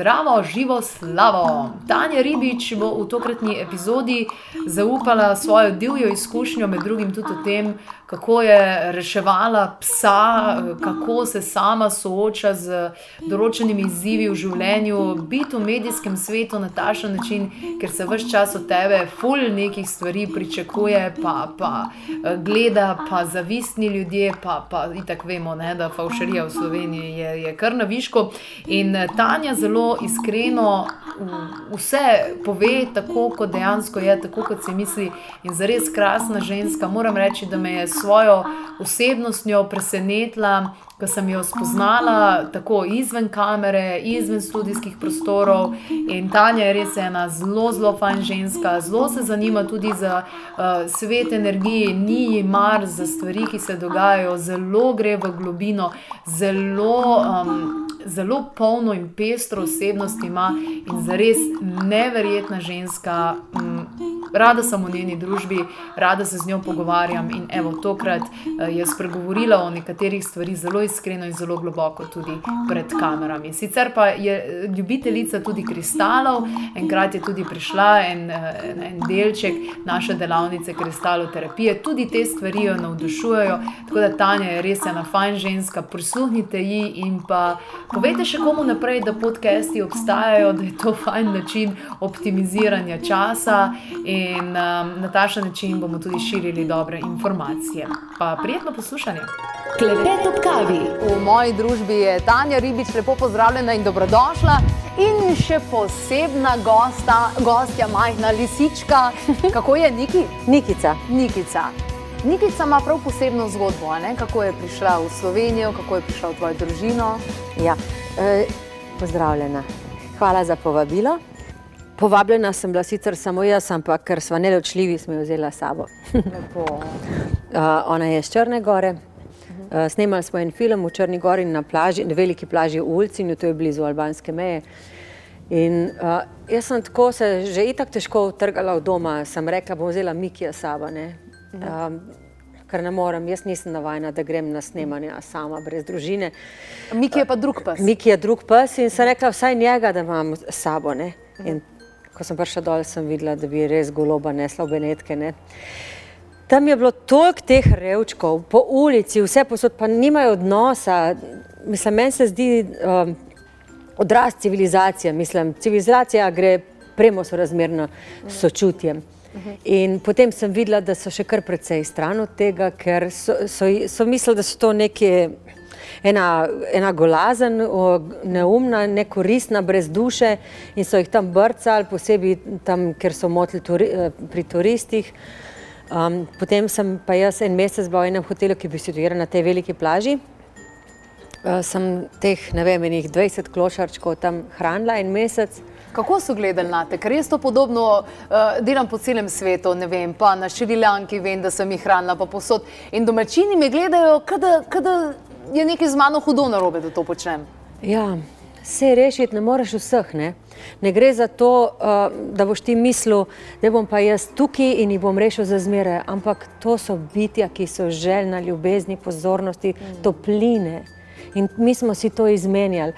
Zdravo, živo, slavo! Tanja Ribič bo v tokratni epizodi zaupala svojo divjo izkušnjo, med drugim tudi o tem, kako je reševala psa, kako se sama sooča z določenimi izzivi v življenju, biti v medijskem svetu na takšen način, ker se vse čas od tebe, ful nekih stvari pričakuje, pa, pa gleda, pa zavistni ljudje, pa, pa itak vemo, ne, da faušerija v Sloveniji je, je kar na višku. In Tanja zelo iskreno vse pove, tako kot dejansko je, tako kot si misli, in zares krasna ženska. Moram reči, da me je svojo osebnostjo presenetila, ko sem jo spoznala tako izven kamere, izven študijskih prostorov. In Tanja je res ena zelo, zelo fajn ženska, zelo se zanima tudi za uh, svet energije, ni ji mar za stvari, ki se dogajajo, zelo gre v globino, zelo. Um, Zelo polno in pestro osebnost ima in zares neverjetna ženska. Um, rada sem v njeni družbi, rada se z njo pogovarjam. In evo, tokrat uh, je spregovorila o nekaterih stvarih zelo iskreno in zelo globoko, tudi pred kamerami. Sicer pa je eh, ljubiteljica tudi kristalov, enkrat je tudi prišla en, en, en delček naše delavnice kristaloterapije, tudi te stvari jo navdušujejo. Tako da Tanja je res ena fajn ženska, prisluhnite ji in pa povejte še komu naprej, da podcasti obstajajo, da je to fajn način optimiziranja časa. In in um, na ta način bomo tudi širili dobre informacije. Pa prijetno poslušanje. Klepet ob kavi. V moji družbi je Tanja Ribič, lepo pozdravljena in dobrodošla. In še posebna gosta, gostja, majhna lisička. Kako je Niki? Nikica. Nikica. Nikica ima prav posebno zgodbo, ne? kako je prišla v Slovenijo, kako je prišla v tvojo družino. Ja. E, pozdravljena. Hvala za povabilo. Povabljena sem bila sicer samo jaz, ampak ker smo neločljivi, smo jo vzela s sabo. uh, ona je iz Črne Gore. Uh, snemali smo en film v Črni Gori na plaži, na veliki plaži v Ulcinu, to je blizu albanske meje. In uh, jaz sem tako se že itak težko utrgala od doma, sem rekla, bom vzela Mikija sabo, ne. Um, ker ne morem, jaz nisem navajena, da grem na snemanje sama, brez družine. Miki je pa drug pes. Miki je drug pes in sem rekla, vsaj njega, da imam sabo, ne. In ko sem prišla dol, sem videla, da bi res goloba nesla v Benetke. Ne. Tam je bilo toliko teh revčkov, po ulici, vse posod, pa nimajo odnosa. Mislim, meni se zdi um, odraz civilizacije. Mislim, civilizacija gre premo sorazmerno s sočutjem. In potem sem videla, da so še kar precej stran od tega, ker so, so, so mislili, da so to neke ena, ena golazen, neumna, nekoristna, brez duše in so jih tam brcali, posebej tam, ker so motili turi, eh, pri turistih. Um, potem sem pa jaz en mesec bila v enem hotelu, ki bi situiral na tej veliki plaži. Uh, sem teh, ne vem, enih 20 klošarčkov tam hranila en mesec. Kako so gledali na te? Ker jaz to podobno uh, delam po celem svetu, ne vem, pa na Šrilanki vem, da sem jih hranila, pa posod. In domačini me gledajo, kada, kada je nekaj z mano hudo narobe, da to počnem. Ja, se rešiti ne moreš vseh. Ne? ne gre za to, uh, da boš ti mislil, da bom pa jaz tukaj in jih bom rešil za zmeraj. Ampak to so bitja, ki so željna ljubezni, pozornosti, mm. topline. In mi smo si to izmenjali.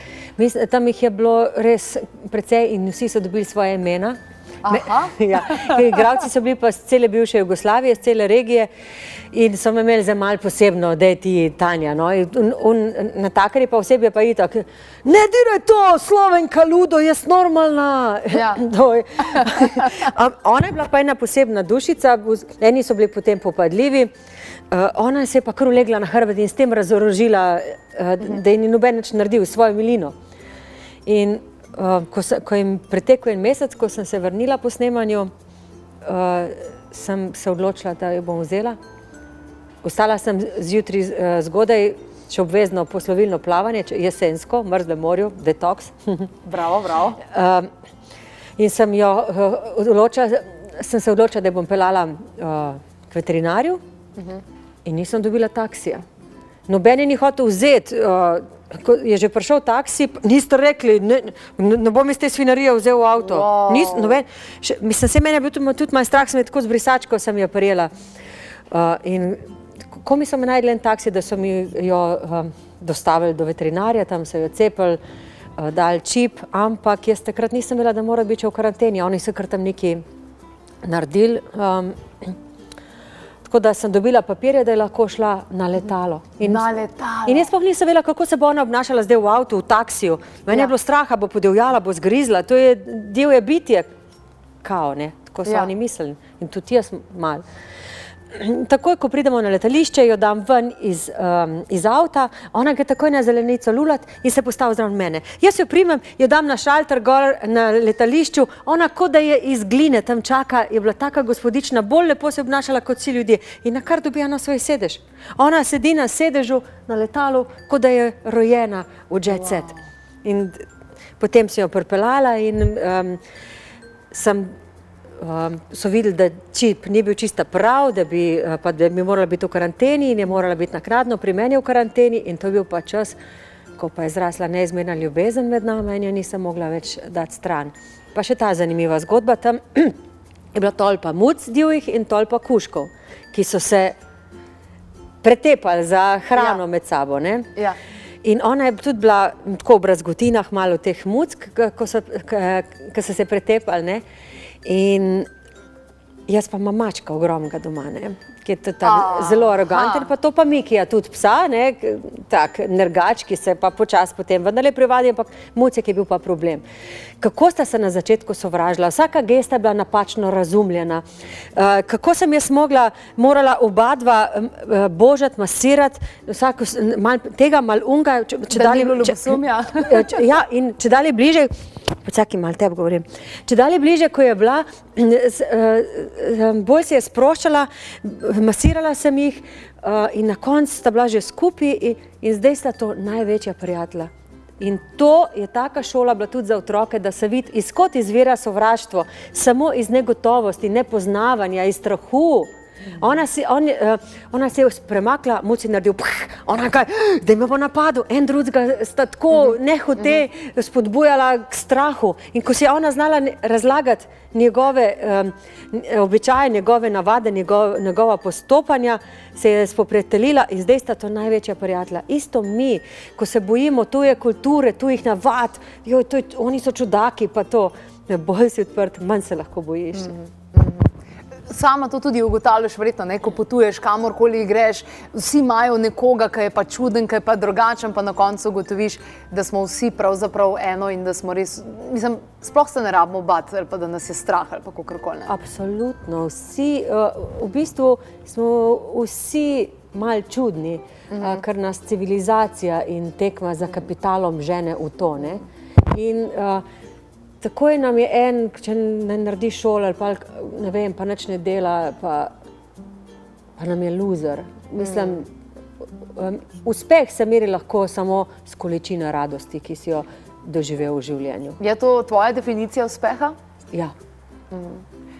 Tam jih je bilo res precej, in vsi so dobili svoje imena. Ja, igravci so bili pa iz cele bivše Jugoslavije, iz cele regije in so me imeli za mal posebno, da je ti Tanja. No? Un, un, na takari pa osebje pa je tako, ne diraj to, slovenka ludo, jaz normalna. Ja. Ona je bila pa ena posebna dušica, eni so bili potem popadljivi. Uh, ona se je pa kar ulegla na hrbet in s tem razorožila, uh, da je ni noben več naredil svojo milino. In uh, ko, se, ko jim pretekel en mesec, ko sem se vrnila po snemanju, uh, sem se odločila, da jo bom vzela. Ostala sem zjutraj uh, zgodaj, še obvezno poslovilno plavanje, jesensko, mrzlo morju, detoks. bravo, bravo. Uh, in sem, jo, uh, odločila, sem se odločila, da bom pelala uh, k veterinarju uh mhm. -huh. in nisem dobila taksija. Noben je ni hotel vzeti. Uh, ko je že prišel taksi, niste rekli, ne, ne bom iz te svinarije vzel v avto. Wow. Nis, noben, še, mislim, se meni je bil tudi, tudi moj strah, sem je tako z brisačko sem jo prijela. Uh, in ko mi so me najdli en taksi, da so mi jo um, dostavili do veterinarja, tam so jo cepili, uh, dali čip, ampak jaz takrat nisem vedela, da mora biti v karanteni. Oni so kar tam neki naredili. Um, tako da sem dobila papirje, da je lahko šla na letalo. In, Na letalo. In jaz sploh nisem vedela, kako se bo ona obnašala zdaj v avtu, v taksiju. Meni Ja. je bilo straha, bo podivjala, bo zgrizla. To je divje bitje, kao, ne? tako so ja. oni mislili. In tudi jaz mal. Takoj, ko pridemo na letališče, jo dam ven iz, um, iz avta, ona gre takoj na zelenico lulat in se postavi zraven mene. Jaz jo primem, jo dam na šalter gor na letališču, ona kot da je iz gline tam čaka, je bila taka gospodična, bolj lepo se obnašala kot vsi ljudje in na kar dobija na svoj sedež. Ona sedi na sedežu na letalu, kot da je rojena v jet set. In d- potem sem jo pripeljala in um, sem um, so videli, da čip ni bil čista prav, da bi, uh, pa, da bi morala biti v karanteni in je morala biti nakratno pri meni v karanteni in to je bil pa čas, ko pa je zrasla neizmerna ljubezen med nami in jo nisem mogla več dati stran. Pa še ta zanimiva zgodba, tam je bila tolpa muc divjih in tolpa kuškov, ki so se pretepali za hrano Ja. med sabo. Ne? Ja. In ona je tudi bila tako v brazgotinah, malo teh muck, ko so, ko so se pretepali. Ne? In jaz pa imam mačka ogromnega doma, ne? ki je tudi tako zelo aroganten, pa to pa Mikija tudi psa, ne? tak nergač, ki se pa počasi potem vendarle privadi, ampak mucek je bil pa problem. Kako sta se na začetku sovražila, vsaka gesta je bila napačno razumljena, uh, kako sem jaz mogla, morala oba dva uh, božati, masirati, vsako, mal, tega malunga, če, če Da dalje. Ja, če- Ja, in če dalje bliže, počakaj malo tebi govorim, če dalje bliže, ko je bila, eh, eh, bolj se je sproščala, masirala sem jih eh, in na koncu sta bila že skupaj in, in zdaj sta to največja prijatelja. In to je taka šola bila tudi za otroke, da se vidi, izkot izvira sovraštvo, samo iz negotovosti, nepoznavanja, iz strahu. Ona, si, on, uh, ona se je premakla, muci naredil, ph, ona kaj, da me bo napadel, en drugega sta tako nehote spodbujala k strahu. In ko si je ona znala razlagati njegove um, običaje, njegove navade, njegov, njegova postopanja, se je spopretelila in zdaj sta to največja prijatelja. Isto mi, ko se bojimo tuje kulture, tujih navad, joj, to je, oni so čudaki, pa to, bolj si odprt, manj se lahko bojiš. Sama to tudi ugotavljaš, verjetno, ne, ko potuješ kamorkoli greš. Vsi imajo nekoga, ki je pa čuden, ki je pa drugačen, pa na koncu ugotoviš, da smo vsi pravzaprav eno in da smo res, mislim, sploh se ne rabimo bati, ali pa da nas je strah ali pa kakorkoli. ne. Absolutno, vsi, uh, v bistvu smo vsi mal čudni, uh -huh. uh, ker nas civilizacija in tekma za kapitalom žene v to. Ne? In uh, takoj nam je en, če ne naredi ali pa ne vem, pa nič ne dela, pa, pa nam je loser. Mislim, um, uspeh se meri lahko samo s količino radosti, ki si jo doživel v življenju. Je to tvoja definicija uspeha? Ja.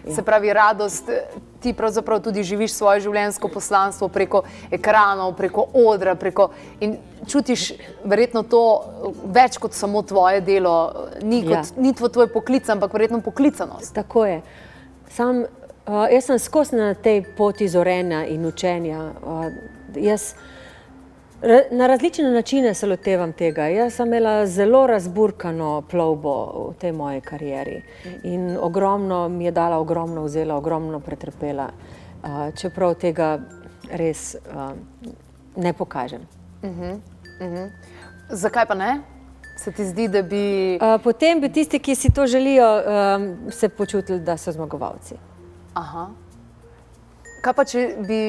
Se pravi, radost, ti pravzaprav tudi živiš svoje življenjsko poslanstvo preko ekranov, preko odra, preko in čutiš verjetno to več kot samo tvoje delo, ni, kot, Ja. ni tvoj, poklic, ampak verjetno poklicanost. Tako je. Sam, uh, jaz sem skozi na tej poti zorenja in učenja. Uh, jaz ra, na različne načine se lotevam tega. Jaz sem imela zelo razburkano plovbo v tej moji karieri in ogromno mi je dala, ogromno vzela, ogromno pretrpela, uh, čeprav tega res uh, ne pokažem. Zakaj pa ne? Se ti zdi, da bi. Uh, potem bi tisti, ki si to želijo, se počutili, da so zmagovalci. Aha. Kaj pa, če bi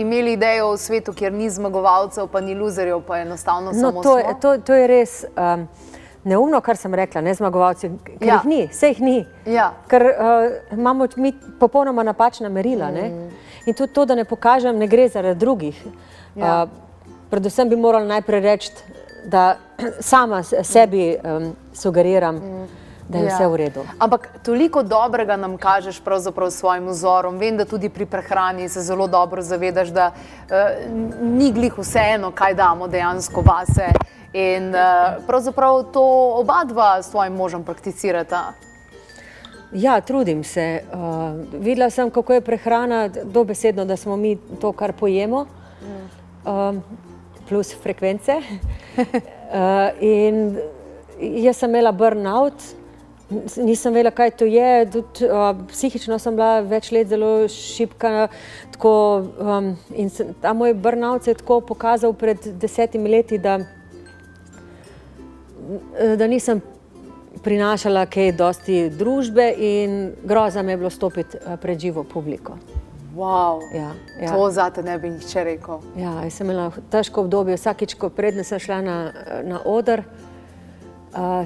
imeli idejo o svetu, kjer ni zmagovalcev, pa ni luzerjev, pa enostavno No, samo to, je, to, to je res um, neumno, kar sem rekla, ne zmagovalci, ker Ja. jih ni, vse jih ni. Ja. Ker uh, imamo mi popolnoma napačna merila. Mm. In tudi to, da ne pokažem, ne gre zaradi drugih. Ja. Uh, predvsem bi morala najprej reči, da sama sebi um, sugeriram, mm. Da je ja. vse v redu. Ampak toliko dobrega nam kažeš pravzaprav s svojim vzorom. Vem, da tudi pri prehrani se zelo dobro zavedaš, da uh, ni glih vseeno, kaj damo dejansko vase. In uh, pravzaprav to oba dva s tvojim možem prakticirata. Ja, trudim se. Uh, videla sem, kako je prehrana dobesedno, da smo mi to, kar pojemo, uh, plus frekvence. uh, in jaz sem imela burnout, nisem vedela, kaj to je. Tud, uh, psihično sem bila več let zelo šipka. Tako, um, in se, ta moj burnout se je tako pokazal pred desetimi leti, da, da nisem prinašala kaj dosti družbe in groza mi je bilo stopiti pred živo publiko. Wow. Ja, ja. To zate ne bi nihče rekel. Ja, sem imela težko obdobje, vsakič, ko predne sem šla na, na oder, uh,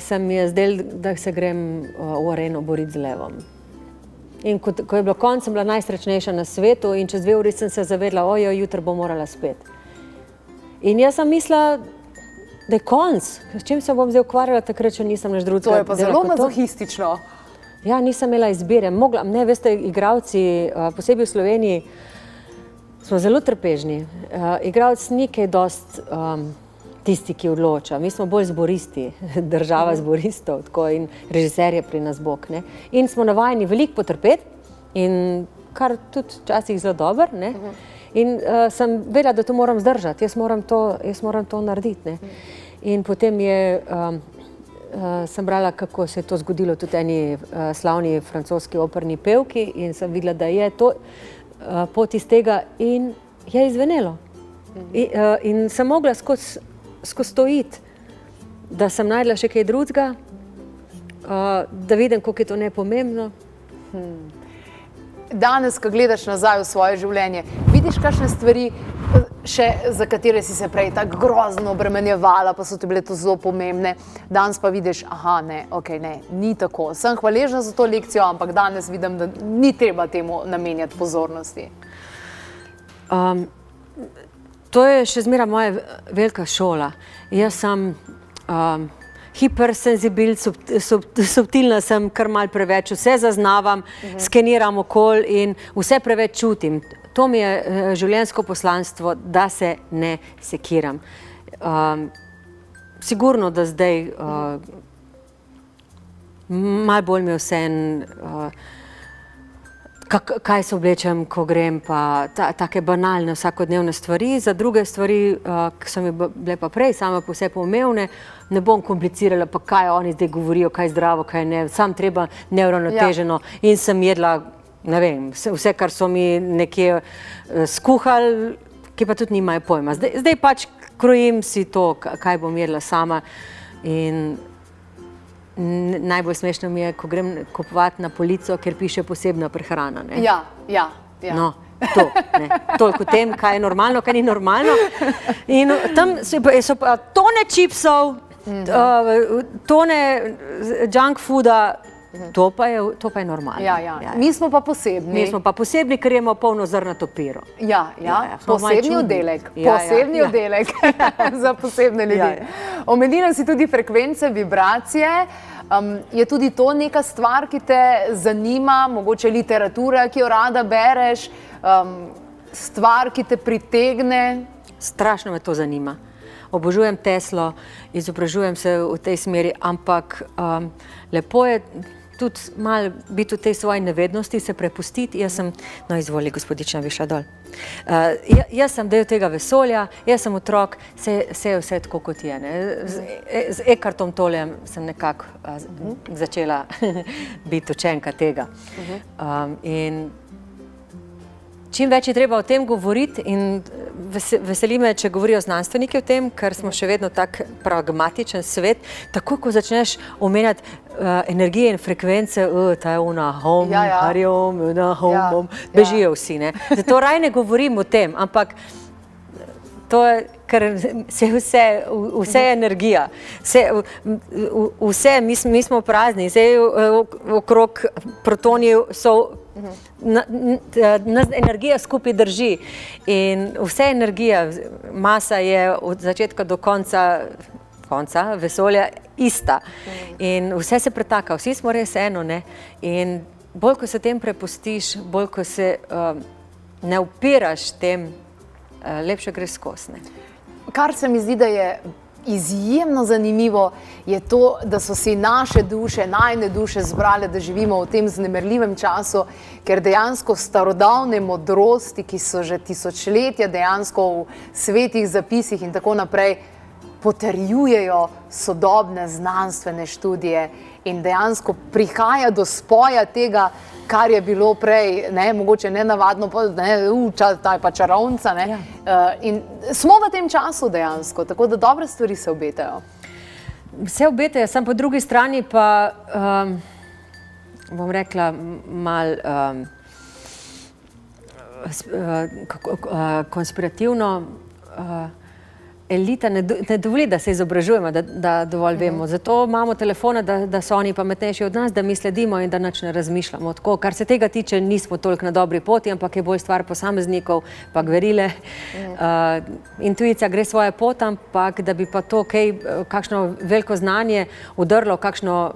se mi je zdel, da se grem uh, v areno boriti z levom. In ko, ko je bilo konec, sem bila najsrečnejša na svetu in čez dve uri sem se zavedla, ojoj, jutro bom morala spet. In jaz sem mislila, da je konc, s čim se bom zdaj ukvarjala, takrat, če nisem več drugega. To je pa zelo mazohistično. Ja, nisem imela izbire. Mogla, ne, veste, igravci, posebej v Sloveniji, smo zelo trpežni. Uh, igravc ni kaj dost um, tisti, ki odloča. Mi smo bolj zboristi, država zboristov tako, in režiser je pri nas bog. Ne? In smo navajeni veliko potrpeti, in kar tudi včasih zelo dobro. Ne? In uh, sem vedela, da to moram zdržati, jaz moram to, jaz moram to narediti. Ne? In potem je, um, uh, sem brala, kako se je to zgodilo tudi eni uh, slavni francoski operni pevki in sem videla, da je to uh, pot iz tega in je izvenelo. In, uh, in sem mogla skozi skozi to iti, da sem najdla še kaj drugega, uh, da vidim, kako je to nepomembno. Danes, ko gledaš nazaj v svoje življenje, vidiš kakšne stvari, še, za katere si se prej tako grozno obremenjevala, pa so ti bile to zelo pomembne. Danes pa vidiš, aha, ne, okay, ne, ni tako. Sem hvaležna za to lekcijo, ampak danes vidim, da ni treba temu namenjati pozornosti. Um, to je še zmeraj moja velika šola. Jaz sem um, hipersenzibil, sub, sub, subtilna sem, kar mal preveč, vse zaznavam, uh -huh. skeniram okolje in vse preveč čutim. To mi je uh, življenjsko poslanstvo, da se ne sekiram. Um, sigurno, da zdaj uh, malo bolj mi je vse en. Uh, kak, kaj se oblečem, ko grem, pa ta, take banalne vsakodnevne stvari. Za druge stvari, uh, ki so mi bile pa prej, same po sebi umevne, ne bom komplicirala, pa kaj oni zdaj govorijo, kaj je zdravo, kaj ne. Sam treba neuravnoteženo ja. in sem jedla, ne vem, vse, vse kar so mi nekje uh, skuhali, ki pa tudi nimajo pojma. Zdaj, zdaj pač krojim si to, kaj bom jedla sama. In Najbolj smešno mi je, ko grem kupovati na polico, ker piše posebna prehrana. Ne? Ja, ja. ja. No, to, ne. Toliko o tem, kaj je normalno, kaj ni normalno. In tam so, so tone čipsov, -hmm. uh, tone junk fooda. To pa, je, to pa je normalno. Ja, ja. Ja, Mi smo pa posebni. Mi smo pa posebni, ker imamo polno zrnato piro. Ja, ja. Ja, ja. posebni oddelek. Ja, posebni ja, oddelek ja. za posebne ljudi. Ja, ja. Omenila si tudi frekvence, vibracije. Um, je tudi to neka stvar, ki te zanima, mogoče literatura, ki jo rada bereš, um, stvar, ki te pritegne? Strašno me to zanima. Obožujem Teslo, izobražujem se v tej smeri, ampak um, lepo je tudi malo biti v tej svoji nevednosti, se prepustiti. Jaz sem, no, izvoli, gospodična, viša dol. Uh, jaz sem del tega vesolja, jaz sem otrok, vse je vse tako, kot je. Ne. Z, z Ekartom Tolem sem nekako uh, začela biti učenka tega. Um, in čim več je treba o tem govoriti in veseli me, če govorijo znanstveniki o tem, ker smo še vedno tak pragmatičen svet, tako ko začneš omenjati uh, energije in frekvence, uh, ta je una hom, Ja, ja. hariom, una hom, Ja, hom, ja. bežijo vsi, ne. Zato raj ne govorim o tem, ampak to je, ker se vse, vse je energija, vse, vse mi, smo- mi smo prazni, vse okrog protoni so, na, nas energija skupaj drži in vse energija, masa je od začetka do konca, konca vesolja ista in vse se pretaka, vsi smo res eno, ne, in bolj, ko se tem prepustiš, bolj, ko se uh, ne upiraš tem, uh, lepše gre skozi. ne. Kar se mi zdi, da je izjemno zanimivo je to, da so si naše duše, najne duše zbrale, da živimo v tem znemerljivem času, ker dejansko starodavne modrosti, ki so že tisočletja dejansko v svetih zapisih in tako naprej, potrjujejo sodobne znanstvene študije in dejansko prihaja do spoja tega, kar je bilo prej, ne, mogoče ne navadno, ne, uča, ta je pa čarovnica. Ja. Uh, in smo v tem času dejansko, tako da dobre stvari se obetajo. Vse obetajo, sem po drugi strani pa, um, bom rekla, mal um, konspirativno. Elita ne, do, ne dovoli, da se izobražujemo, da, da dovolj vemo. Zato imamo telefone, da, da so oni pametnejši od nas, da mi sledimo in da nič ne razmišljamo. Tako, kar se tega tiče, nismo toliko na dobri poti, ampak je bolj stvar posameznikov, pa gverile. Uh, intuicija gre svoje pot, ampak da bi pa to kaj, kakšno veliko znanje udrlo, kakšno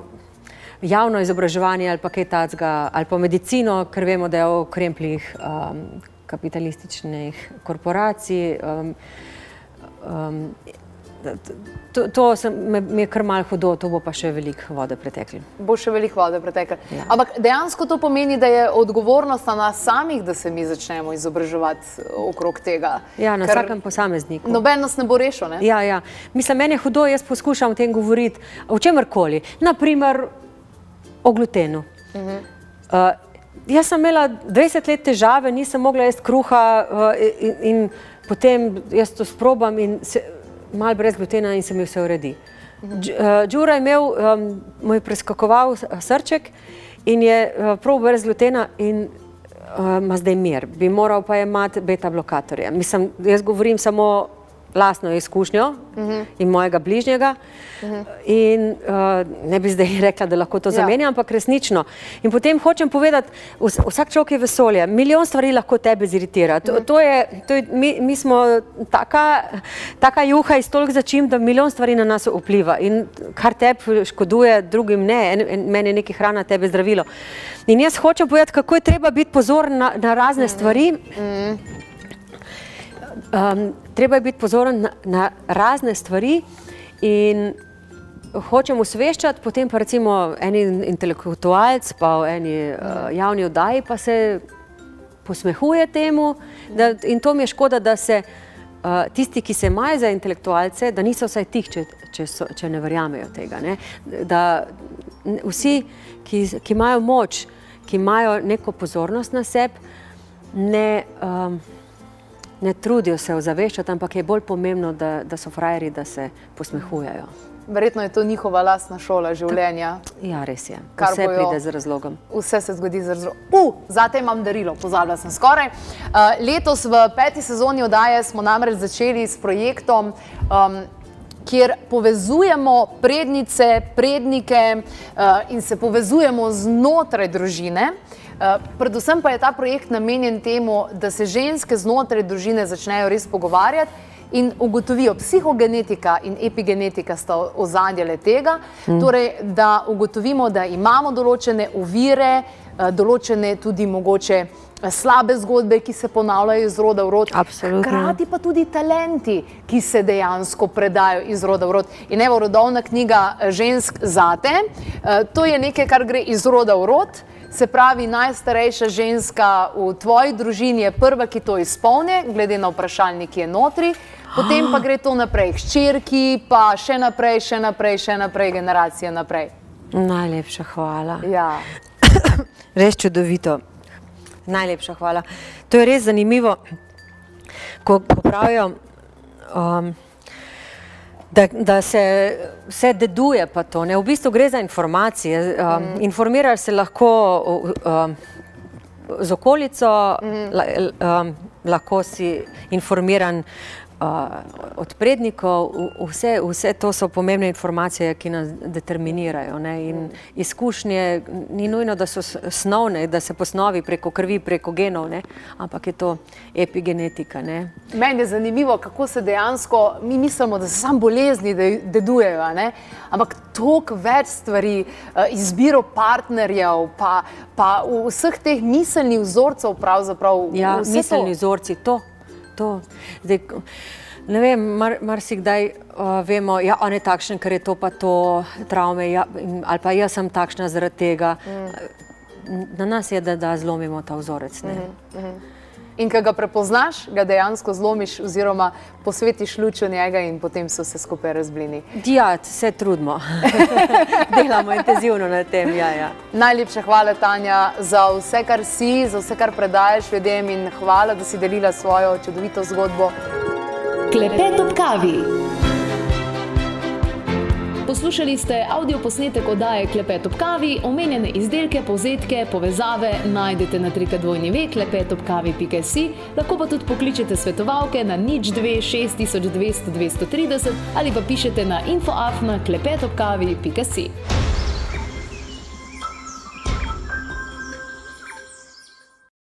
javno izobraževanje ali pa kaj tacga, ali pa medicino, ker vemo, da je v krempljih um, kapitalističnih korporacij. Um, Um, to to sem, me, me je kar malo hudo, to bo pa še veliko vode preteklo. Bo še veliko vode preteklo. Ja. Ampak dejansko to pomeni, da je odgovornost na nas samih, da se mi začnemo izobraževati okrog tega. Ja, na vsakem posamezniku. Noben nas ne bo rešil. Ne? Ja, ja. Mislim, meni je hudo, jaz poskušam o tem govoriti, o čemkoli. Naprimer o glutenu. Uh -huh. uh, jaz sem imela 20 let težave, nisem mogla jesti kruha uh, in. in potem jaz to sprobam in se, malo brez glutena in se mi vse uredi. Eh, Đura je imel, um, mu je preskakoval srček in je uh, prav brez glutena in uh, ima zdaj mir. Bi moral pa imati beta blokatorje. Mislim, jaz govorim samo lastno izkušnjo uh -huh. in mojega bližnjega. Uh -huh. in, uh, ne bi zdaj rekla, da lahko to ja. zamenjam, ampak resnično. In potem hočem povedati, vs vsak človek je vesolje, milijon stvari lahko tebe ziritira. To, uh -huh. to je, to je, mi, mi smo taka, taka juha iz toliko začim, da milijon stvari na nas vpliva. In kar tebi škoduje, drugim ne, en, en, meni je nekaj hrana, tebe zdravilo. In jaz hočem povedati, kako je treba biti pozoren na, na razne uh -huh. stvari. Uh -huh. Um, treba je biti pozoren na, na razne stvari in hočemo osveščati, potem pa recimo eni intelektualc, pa v eni uh, javni oddaji pa se posmehuje temu da, in to mi je škoda, da se uh, tisti, ki se imajo za intelektualce, da niso vsaj tih, če, če, so, če ne verjamejo tega. Ne? Da vsi, ki, ki imajo moč, ki imajo neko pozornost na sebi, ne um, ne trudijo se ozaveščati, ampak je bolj pomembno, da, da so frajeri, da se posmehujejo. Verjetno je to njihova lastna šola življenja. Ja, res je. Kar vse pride z razlogom. Vse se zgodi z razlogom. Uh, Zate imam darilo, pozabila sem skoraj. Uh, letos v peti sezoni oddaje smo namreč začeli s projektom, um, kjer povezujemo prednice, prednike uh, in se povezujemo znotraj družine. Eh, predvsem pa je ta projekt namenjen temu, da se ženske znotraj družine začnejo res pogovarjati in ugotovijo, psihogenetika in epigenetika sta ozadje tega, mm. torej, da ugotovimo, da imamo določene uvire, eh, določene tudi mogoče eh, slabe zgodbe, ki se ponavljajo iz roda v rod. Hkrati pa tudi talenti, ki se dejansko predajo iz roda v rod. In evo, rodovna knjiga Žensk zate, to je nekaj, kar gre iz roda v rod. Se pravi, najstarejša ženska v tvoji družini je prva, ki to izpolni, glede na vprašalnik, ki je notri, potem pa gre to naprej, hčerki, pa še naprej, še naprej, še naprej, generacije naprej. Najlepša hvala. Ja. res čudovito. Najlepša hvala. To je res zanimivo, ko, ko pravijo. Um, da, da se vse deduje, pa to ne. V bistvu gre za informacije. Um, mm. Informiraš se lahko um, z okolico, mm. la, um, lahko si informiran od prednikov, vse, vse to so pomembne informacije, ki nas determinirajo. Ne? In izkušnje ni nujno, da so snovne, da se posnovi preko krvi, preko genov, ne? ampak je to epigenetika. Ne? Meni je zanimivo, kako se dejansko, mi mislimo, da se samo bolezni dedujejo, ne? ampak toliko več stvari, izbiro partnerjev, pa, pa vseh teh miselnih vzorcev pravzaprav. Ja, miselni vzorci, to to. Zdaj, Ne vem, mar, marsikdaj uh, vemo, da ja, on je takšen, ker je to pa to, travme, ja, ali pa jaz sem takšna zaradi tega. Mm. Na nas je, da, da zlomimo ta vzorec. Mm. In ko ga prepoznaš, ga dejansko zlomiš, oziroma posvetiš luč v njega, in potem so se skupaj razblini. Ja, se trudimo, delamo intenzivno na tem. Ja, ja. Najlepša hvala, Tanja, za vse, kar si, za vse, kar predajes ljudem, in hvala, da si delila svojo čudovito zgodbo. Klepet ob kavi. Poslušali ste avdio posnetek oddaje Klepet ob kavi, omenjene izdelke, povzetke, povezave najdete na trikadvojni vek klepetobkavi.si, lahko pa tudi pokličete svetovalke na nič 2 6200 230 ali pa pišete na infoafna klepetobkavi.si.